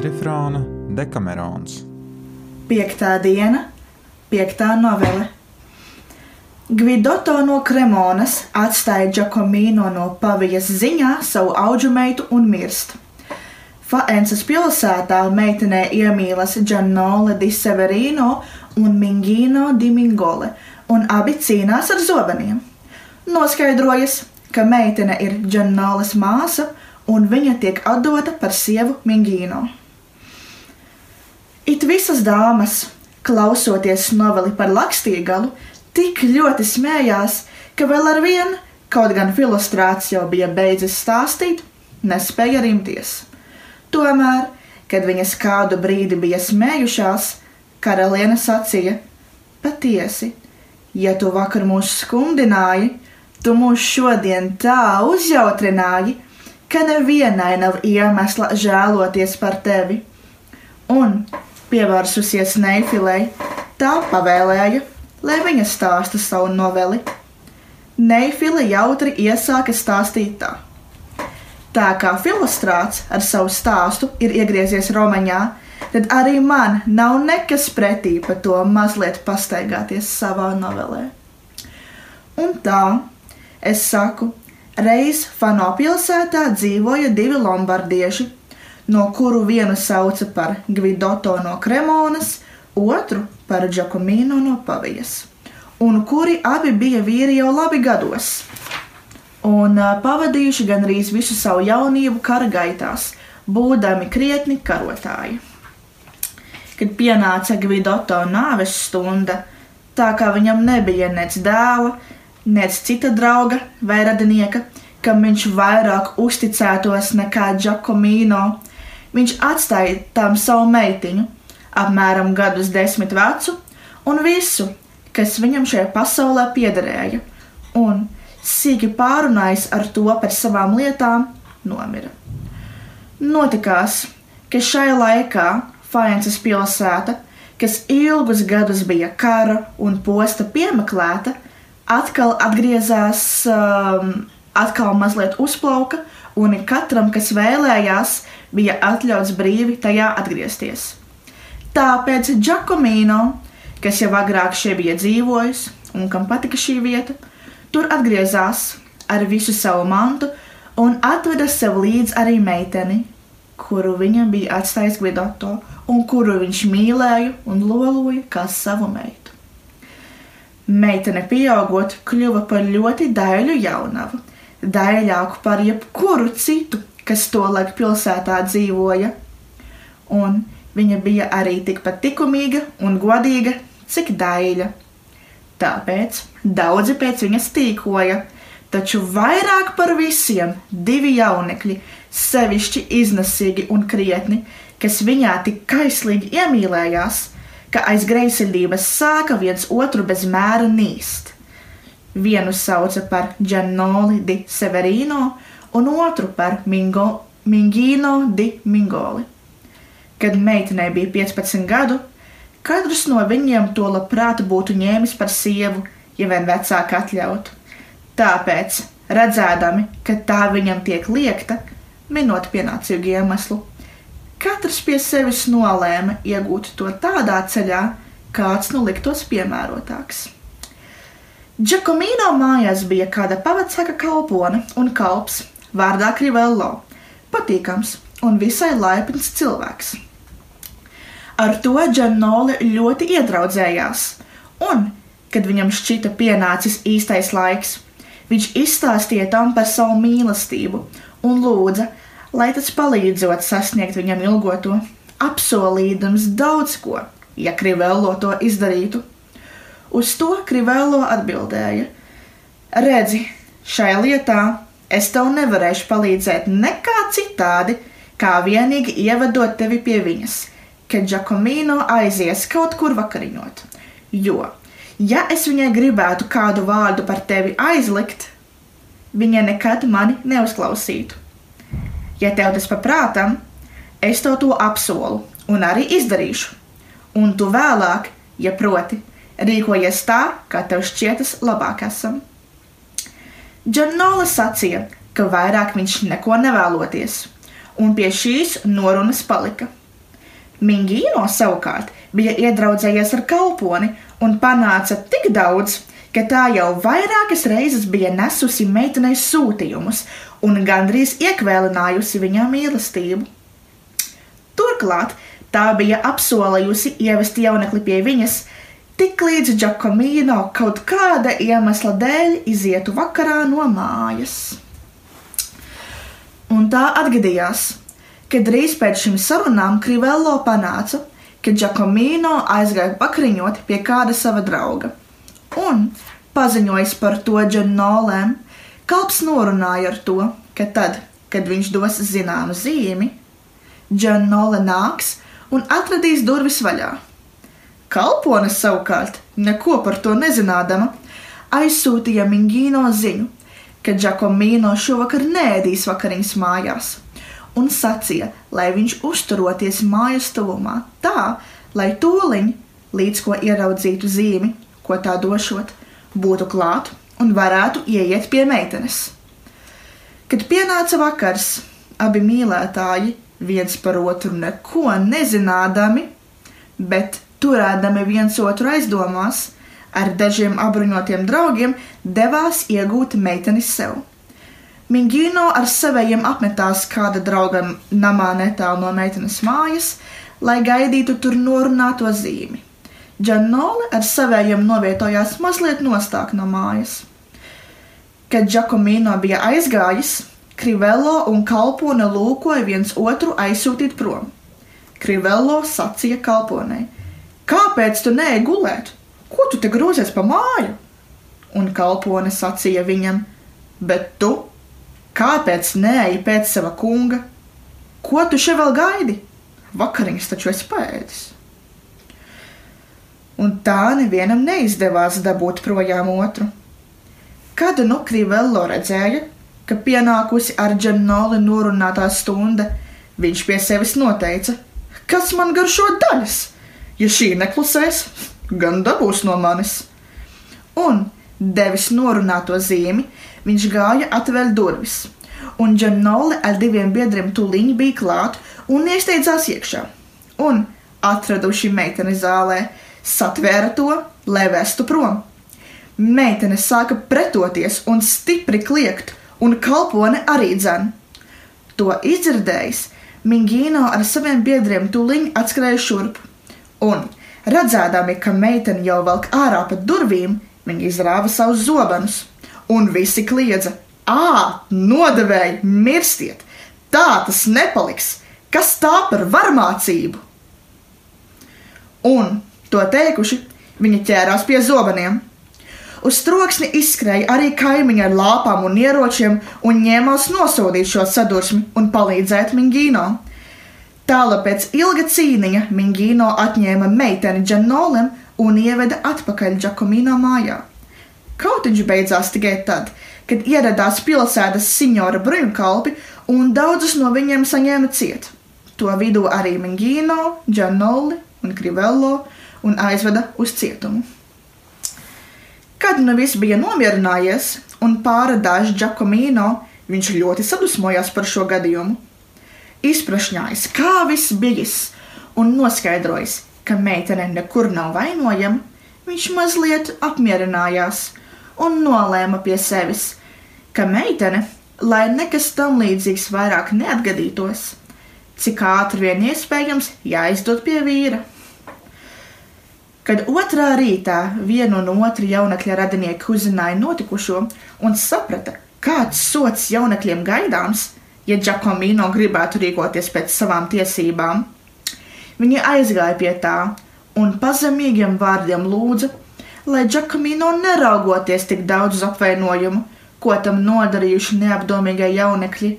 Kvadrifrāna Dekamerons. Piektā diena, piektā novele. Gvidoto no Kremonas atstāja Giacomino no pavijas ziņā savu auģu meitu un mirst. Faences pilsētā meitenē iemīlas Giannole di Severino un Mingino di Mingole, un abi cīnās ar zobeniem. Noskaidrojas, ka meitene ir Giannoles māsa, un viņa tiek atdota par sievu Mingino. It visas dāmas, klausoties noveli par lakstīgalu, tik ļoti smējās, ka vēl ar vienu, kaut gan filostrāts jau bija beidzis stāstīt, nespēja rimties. Tomēr, kad viņas kādu brīdi bija smējušās, karaliene sacīja: Patiesi, ja tu vakar mūs skumdināji, tu mūs šodien tā uzjautrināji, ka nevienai nav iemesla žēloties par tevi. Un, pievērsusies Neifilei, tā pavēlēja, lai viņa stāsta savu noveli. Neifile jautri iesāka stāstīt tā. Tā kā filostrāts ar savu stāstu ir iegriezies Romaņā, tad arī man nav nekas pretī par to mazliet pastaigāties savā novelē. Un tā, es saku, reiz Fano pilsētā dzīvoja divi lombardieši, no kuru vienu sauca par Gvidoto no Kremonas, otru par Giacomino no Pavijas, un kuri abi bija vīri jau labi gados, un pavadījuši gandrīz visu savu jaunību kara gaitās, būdami krietni karotāji. Kad pienāca Gvidoto nāves stunda, tā kā viņam nebija nec dēla, nec cita drauga vai radinieka, kam viņš vairāk uzticētos nekā Giacomino, viņš atstāja tam savu meitiņu, apmēram gadus desmit vecu, un visu, kas viņam šajā pasaulē piederēja, un sīki pārunājis ar to par savām lietām, nomira. Notikās, ka šai laikā Faences pilsēta, kas ilgus gadus bija kara un posta piemeklēta, atkal atgriezās, um, atkal mazliet uzplauka, un katram, kas vēlējās, bija atļauts brīvi tajā atgriezties. Tāpēc Giacomino, kas jau agrāk šeit bija dzīvojis un kam patika šī vieta, tur atgriezās ar visu savu mantu un atveda sev līdzi arī meiteni, kuru viņam bija atstājis Gvidoto un kuru viņš mīlēja un loloja kā savu meitu. Meitene pieaugot, kļuva par ļoti daļu jaunavu, daļāku par jebkuru citu, kas tolaik pilsētā dzīvoja. Un viņa bija arī tikpat likumīga un godīga, cik daļa. Tāpēc daudzi pēc viņas tīkoja, taču vairāk par visiem divi jaunekļi, sevišķi iznesīgi un krietni, kas viņā tik kaislīgi iemīlējās, ka aiz greizsirdības sāka viens otru bez mēra nīst. Vienu sauca par Giannoli di Severino un otru par Mingo, Mingino di Mingoli. Kad meitenei bija 15 gadu, katrs no viņiem to labprāt būtu ņēmis par sievu, ja vien vecāki atļautu. Tāpēc, redzēdami, ka tā viņam tiek liekta, minot pienācīgu iemeslu, katrs pie sevis nolēma iegūt to tādā ceļā, kāds nu liktos piemērotāks. Giacomino mājās bija kāda pavacāka kalpone un kalps vārdā Krivello, patīkams un visai laipns cilvēks. Ar to Džanoli ļoti iedraudzējās, un, kad viņam šķita pienācis īstais laiks, viņš izstāstīja tam par savu mīlestību un lūdza, lai tas palīdzot sasniegt viņam ilgoto, apsolīdams daudz ko, ja Krivello to izdarītu. Uz to Krivello atbildēja: Redzi, šai lietā es tev nevarēšu palīdzēt nekā citādi, kā vienīgi ievedot tevi pie viņas, kad Giacomino aizies kaut kur vakariņot. Jo, ja es viņai gribētu kādu vārdu par tevi aizlikt, viņa nekad mani neuzklausītu. Ja tev tas paprātam, es tev to apsolu un arī izdarīšu. Un tu vēlāk, ja proti, rīkojies tā, kā tev šķietas labāk esam. Džanola sacīja, ka vairāk viņš neko nevēloties, un pie šīs norunas palika. Mingīno savukārt bija iedraudzējies ar kalponi un panāca tik daudz, ka tā jau vairākas reizes bija nesusi meitenei sūtījumus un gandrīz iekvēlinājusi viņam mīlestību. Turklāt tā bija apsolījusi ievest jaunekli pie viņas, tik līdz Giacomino kaut kāda iemesla dēļ izietu vakarā no mājas. Un tā atgadījās, ka drīz pēc šīm sarunām Krivello panāca, ka Giacomino aizgāja pakriņot pie kāda sava drauga. Un, paziņojis par to Džanolēm, kalps norunāja ar to, ka tad, kad viņš dos zināmu zīmi, Džanole nāks un atradīs durvis vaļā. Kalpone savukārt, neko par to nezinādama, aizsūtīja Mingīno ziņu, ka Giacomino šovakar nēdīs vakariņas mājās, un sacīja, lai viņš uzturoties mājas tuvumā, tā, lai tūliņ, līdz ko ieraudzītu zīmi, ko tā došot, būtu klāt un varētu ieiet pie meitenes. Kad pienāca vakars, abi mīlētāji viens par otru neko nezinādami, bet turēdami viens otru aizdomās, ar dažiem apbruņotiem draugiem devās iegūt meiteni sev. Mingino ar saviem apmetās kāda drauga namā netālu no meitenes mājas, lai gaidītu tur norunāto zīmi. Džanole ar saviem novietojās mazliet nostāk no mājas. Kad Giacomino bija aizgājis, Krivello un kalpone lūkoja viens otru aizsūtīt prom. Krivello sacīja kalponei: Kāpēc tu neej gulēt? Ko tu te grozies pa māju? Un kalpone sacīja viņam: Bet tu, kāpēc neej pēc sava kunga? Ko tu šeit vēl gaidi? Vakariņas taču esi pēdis. Un tā nevienam neizdevās dabūt projām otru. Kad nu Krivello redzēja, ka pienākusi ar Džanoli norunātā stunda, viņš pie sevis noteica, kas man garšo daļas, ja šī neklusēs, gan dabūs no manis. Un, devis norunāto zīmi, viņš gāja atvērt durvis, un Džanoli ar diviem biedriem tuliņi bija klāt un iesteidzās iekšā. Un, atraduši meiteni zālē, satvēra to, lai vestu prom. Meitene sāka pretoties un stipri kliegt, un kalpone arī dzen. To izdzirdējis, Mingīno ar saviem biedriem tuliņ atskrēja šurp, un, redzēdami, ka meitene jau velk ārā pa durvīm, viņi izrāva savus zobenus, un visi kliedza: Ā, nodevēji, mirstiet! Tā tas nepaliks! Kas tā par varmācību? Un, to teikuši, viņi ķērās pie zobeniem Uz troksni izskrēja arī kaimiņi ar lāpām un ieročiem un ņēmās nosodīt šo sadursmi un palīdzēt Mingīno. Tālāk pēc ilga cīniņa Mingīno atņēma meiteni Džanolim un ieveda atpakaļ Džakomino mājā. Kautiņš beidzās tikai tad, kad ieradās pilsētas signora bruņkalpi un daudzus no viņiem saņēma ciet. To vidū arī Mingīno, Džanoli un Krivello un aizveda uz cietumu. Kad nu viss bija nomierinājies un pārādājis Giacomino, viņš ļoti sadusmojās par šo gadījumu. Izprašņājis, kā viss bijis, un noskaidrojis, ka meitene nekur nav vainojama, viņš mazliet apmierinājās un nolēma pie sevis, ka meitene, lai nekas tam līdzīgs vairāk neatgadītos, cik ātri vien iespējams jāizdod pie vīra. Kad otrā rītā vienu un otru jaunekļa radinieki uzzināja notikušo un saprata, kāds sots jaunekļiem gaidāms, ja Giacomino gribētu rīkoties pēc savām tiesībām, viņi aizgāja pie tā un pazemīgiem vārdiem lūdza, lai Giacomino neraugoties tik daudz uz apvainojumu, ko tam nodarījuši neapdomīgie jaunekļi,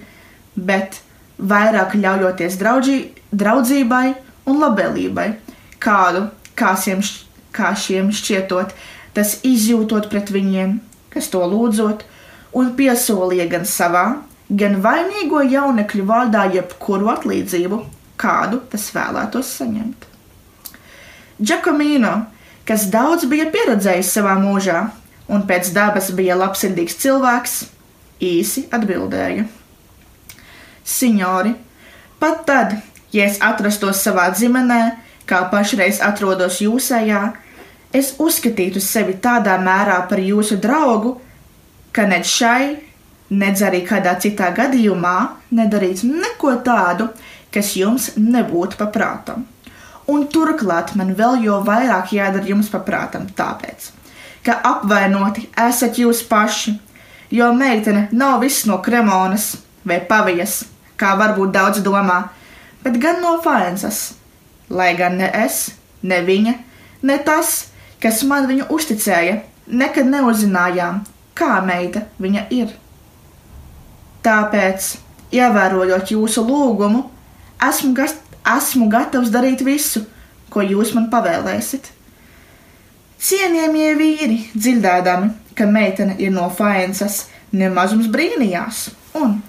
bet vairāk ļaujoties draudzī, draudzībai un labvēlībai, kādu kā šiem, kā šiem šķietot, tas izjūtot pret viņiem, kas to lūdzot, un piesolīja gan savā, gan vainīgo jaunekļu vārdā jebkuru atlīdzību, kādu tas vēlētos saņemt. Giacomino, kas daudz bija pieredzējis savā mūžā, un pēc dabas bija labsirdīgs cilvēks, īsi atbildēja: Signori, pat tad, Ja es atrastos savā ģimenē, kā pašreiz atrodos jūsējā, es uzskatītu sevi tādā mērā par jūsu draugu, ka ne šai, nedz arī kādā citā gadījumā nedarītu neko tādu, kas jums nebūtu paprātam. Un turklāt man vēl jo vairāk jādara jums paprātam, tāpēc, ka apvainoti esat jūs paši, jo meitene nav viss no kremonas vai pavijas, kā varbūt daudz domā, bet gan no Fainsas. Lai gan ne es, ne viņa, ne tas, kas man viņu uzticēja, nekad neuzzinājām, kā meita viņa ir. Tāpēc, ievērojot jūsu lūgumu, esmu, gas, esmu gatavs darīt visu, ko jūs man pavēlēsiet. Cienījamie vīri, dzirdēdami, ka meitene ir no Fainsas, nemazums brīnījās un,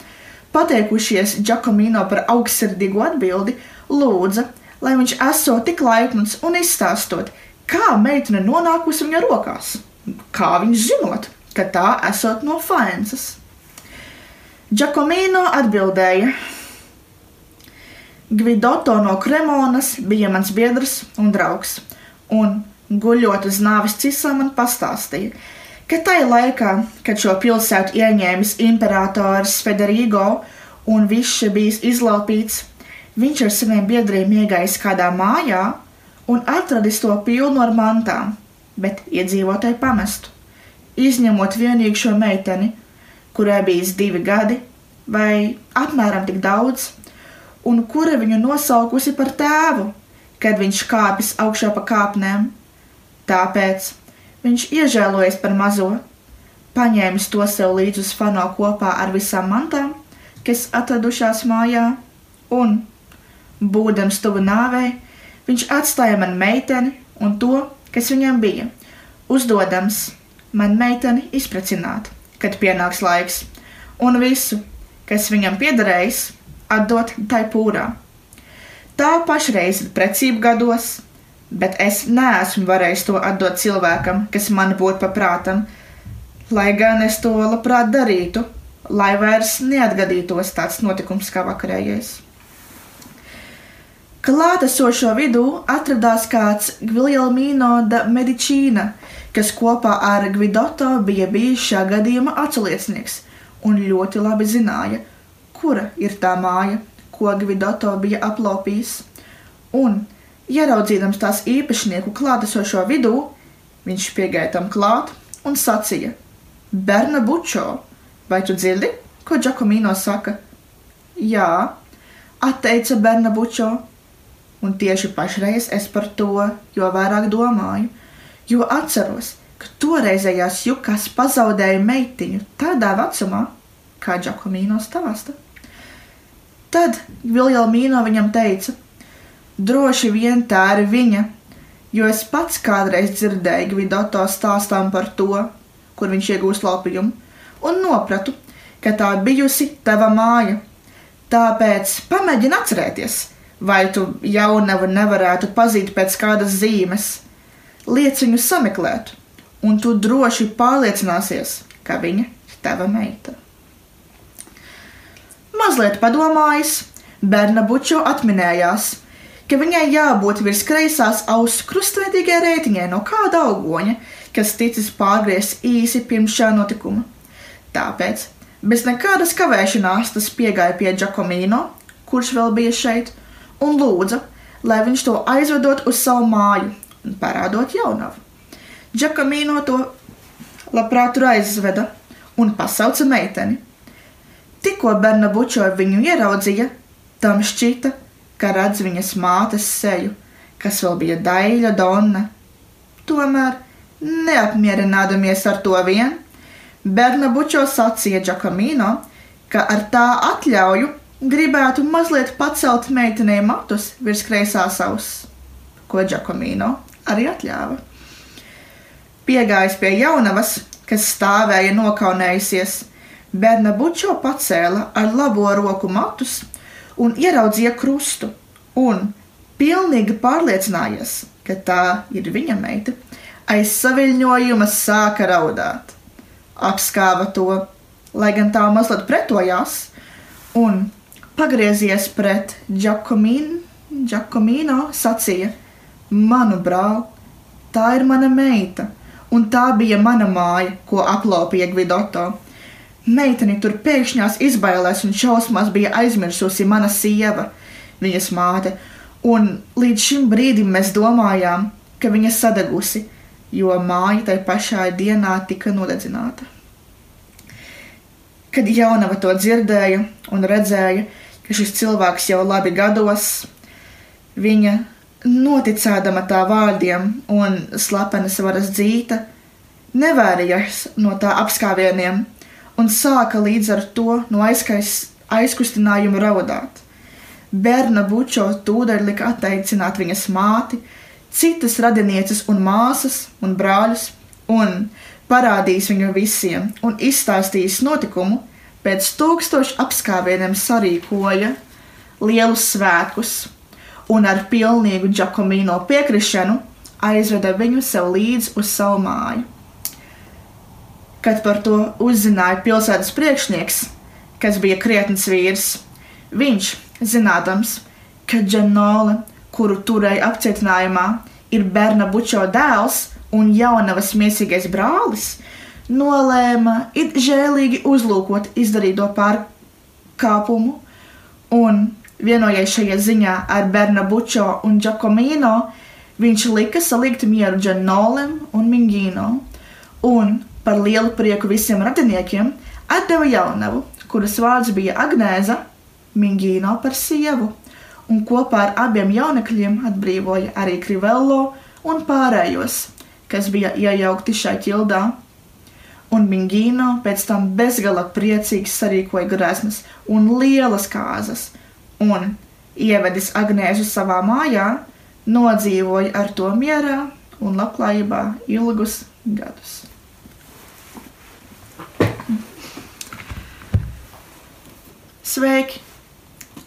pateikušies Giacomino par augstsirdīgu atbildi, lūdza, lai viņš esot tik laipns un izstāstot, kā meitene nonākusi viņa rokās, kā viņš zinot, ka tā esot no Fainsas. Giacomino atbildēja: Gvidotto no Kremonas bija mans biedrs un draugs, un, guļot uz nāves cisā, man pastāstīja, ka tajā laikā, kad šo pilsētu ieņēmis imperators Federigo un viss bijis izlaupīts, viņš ar saviem biedriem iegājis kādā mājā un atradis to pilnu ar mantām, bet iedzīvotāji pamestu, izņemot vienīgi šo meiteni, kurai bijis divi gadi vai apmēram tik daudz, un kura viņu nosaukusi par tēvu, kad viņš kāpjas augšā pa kāpnēm. Tāpēc viņš iežēlojas par mazo, paņēmis to sev līdzi uz fano kopā ar visām mantām, kas atradušās mājā, un, būdams tuvu nāvei, viņš atstāja man meiteni un to, kas viņam bija, uzdodams man meiteni izprecināt, kad pienāks laiks, un visu, kas viņam piederējis, atdot tai pūrā. Tā pašreiz ir precība gados, bet es neesmu varējis to atdot cilvēkam, kas man būtu paprātam, lai gan es to labprāt darītu, lai vairs neatgadītos tāds notikums kā vakarējais. Klātesošo vidū atradās kāds Gviljelmīno da Medicīna, kas kopā ar Gvidotto bija bijis šā gadījuma aculiecinieks un ļoti labi zināja, kura ir tā māja, ko Gvidotto bija aplaupījis. Un, Ieraudzījams tās īpašnieku klātesošo vidū, viņš piegāja tam klāt un sacīja: Berna Bučo, vai tu dzirdi, ko Giacomino saka? Jā, atteica Berna Bučo, un tieši pašreiz es par to jo vairāk domāju, jo atceros, ka toreizējās jukas pazaudēja meitiņu tādā vecumā, kā Giacomino stāsta. Tad Viljelmīno viņam teica, Droši vien tā ir viņa, jo es pats kādreiz dzirdēju Gvidoto stāstām par to, kur viņš iegūst laupījumu, un nopratu, ka tā bijusi tava māja. Tāpēc pamēģini atcerēties, vai tu jaunavu nevarētu pazīt pēc kādas zīmes, liec viņu sameklēt, un tu droši pārliecināsies, ka viņa ir tava meita. Mazliet padomājis, Berna Bučo atminējās, ka viņai jābūt virs kreisās ausu krustveidīgai reitiņai no kāda augoņa, kas ticis pārgriezt īsi pirms šā notikuma. Tāpēc, bez nekādas kavēšanās, tas piegāja pie Giacomino, kurš vēl bija šeit, un lūdza, lai viņš to aizvedot uz savu māju parādot jaunavu. Giacomino to labprāt tur aizveda un pasauca meiteni. Tikko Bernabučo viņu ieraudzīja, tam šķita, ka redz viņas mātes seju, kas vēl bija daļa donna. Tomēr, neapmierinādamies ar to vien, Bernabučo sacīja Giacomino, ka ar tā atļauju gribētu mazliet pacelt meitenei matus virs kreisās auss, ko Giacomino arī atļāva. Piegājis pie jaunavas, kas stāvēja nokaunējusies, Bernabučo pacēla ar labo roku matus un ieraudzīja krustu, un pilnīgi pārliecinājies, ka tā ir viņa meita, aiz saviļņojuma sāka raudāt. Apskāva to, lai gan tā mazliet pretojās, un pagriezies pret Giacomino sacīja: Manu brāl, tā ir mana meita, un tā bija mana māja, ko aplaupīja Gvidoto. Meiteni tur pēkšņās izbailēs un šausmās bija aizmirsusi mana sieva, viņas māte, un līdz šim brīdim mēs domājām, ka viņa sadegusi, jo māja tai pašā dienā tika nodedzināta. Kad jaunava to dzirdēja un redzēja, ka šis cilvēks jau labi gados, viņa noticēdama tā vārdiem un slepenas varas dzīta, nevērījās no tā apskāvieniem un sāka līdz ar to no aizkais, aizkustinājuma raudāt. Bērna bučo tūdaļ lika atteicināt viņas māti, citas radinieces un māsas un brāļus, un parādījis viņu visiem un izstāstījis notikumu, pēc tūkstošu apskāvieniem sarīkoja lielus svētkus un ar pilnīgu Giacomino piekrišanu aizveda viņu sev līdzi uz savu māju. Kad par to uzzināja pilsētas priekšnieks, kas bija krietns vīrs, viņš, zinādams, ka Džanole, kuru turēja apcietinājumā, ir Berna Bučo dēls un jaunavas miesīgais brālis, nolēma it žēlīgi uzlūkot izdarīto pārkāpumu un vienojies šajā ziņā ar Berna Bučo un Giacomino, viņš lika salikt mieru Džanolem un Mingino, un par lielu prieku visiem radiniekiem atdeva jaunavu, kuras vārds bija Agnēza, Mingino par sievu, un kopā ar abiem jaunekļiem atbrīvoja arī Krivello un pārējos, kas bija iejaukti šai ķildā. Un Mingino pēc tam bezgala priecīgi sarīkoja grēsmas un lielas kāzas, un ievedis Agnēžu savā mājā, nodzīvoja ar to mierā un labklājībā ilgus gadus. Sveiki!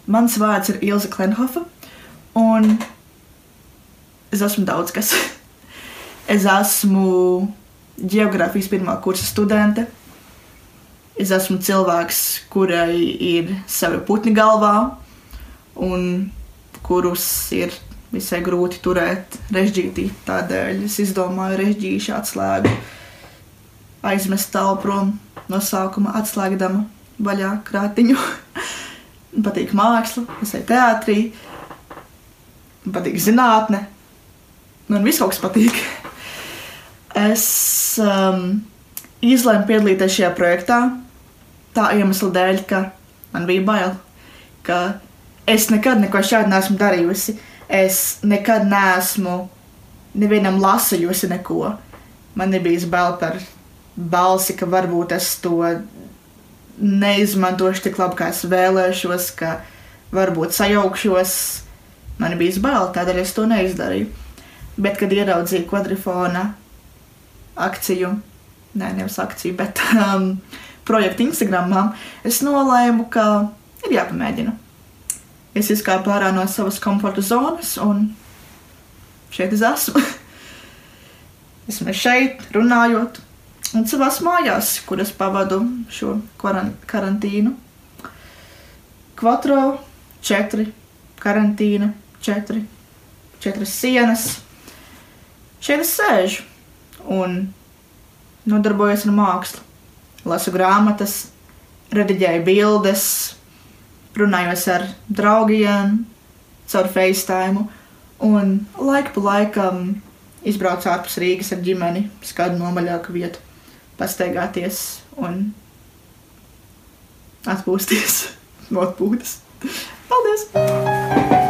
Mans vārds ir Ilza Klenhofa, un es esmu daudz kas. Es esmu geogrāfijas pirmā kursa studente. Es esmu cilvēks, kurai ir savi putni galvā, un kurus ir visai grūti turēt režģītī. Tādēļ es izdomāju režģīšu atslēgu, aizmest tālu prom no sākuma, atslēgdama vaļā krātiņu. patīk māksla, eju teātrī, patīk zinātne, man viss kaut kas patīk. Es um, izlēmu piedalīties šajā projektā tā iemesla dēļ, ka man bija bail, ka es nekad neko šādu neesmu darījusi. Es nekad neesmu nevienam lasījusi neko. Man nebija bail par balsi, ka varbūt es to neizmantošu tik labi, kā es vēlēšos, ka varbūt sajaukšos. Man bija bail, tādēļ es to neizdarīju. Bet, kad ieraudzīju kvadrifona akciju, nē, nevis akciju, bet um, projektu Instagram, es nolēmu, ka ir jāpamēģina. Es izkāpu ārā no savas komforta zonas, un šeit es esmu. esmu šeit, runājot, un savās mājās, kur es pavadu šo karantīnu. Kvatro, četri, karantīna, četri, četras sienas. Šeit es sēžu un nodarbojos ar mākslu. Lasu grāmatas, rediģēju bildes, runājos ar draugiem caur FaceTime. Un laika pa laikam izbraucu ārpus Rīgas ar ģimeni, uz kādu nomaļāku vietu, pastaigāties un atpūsties no atpūtas. Paldies!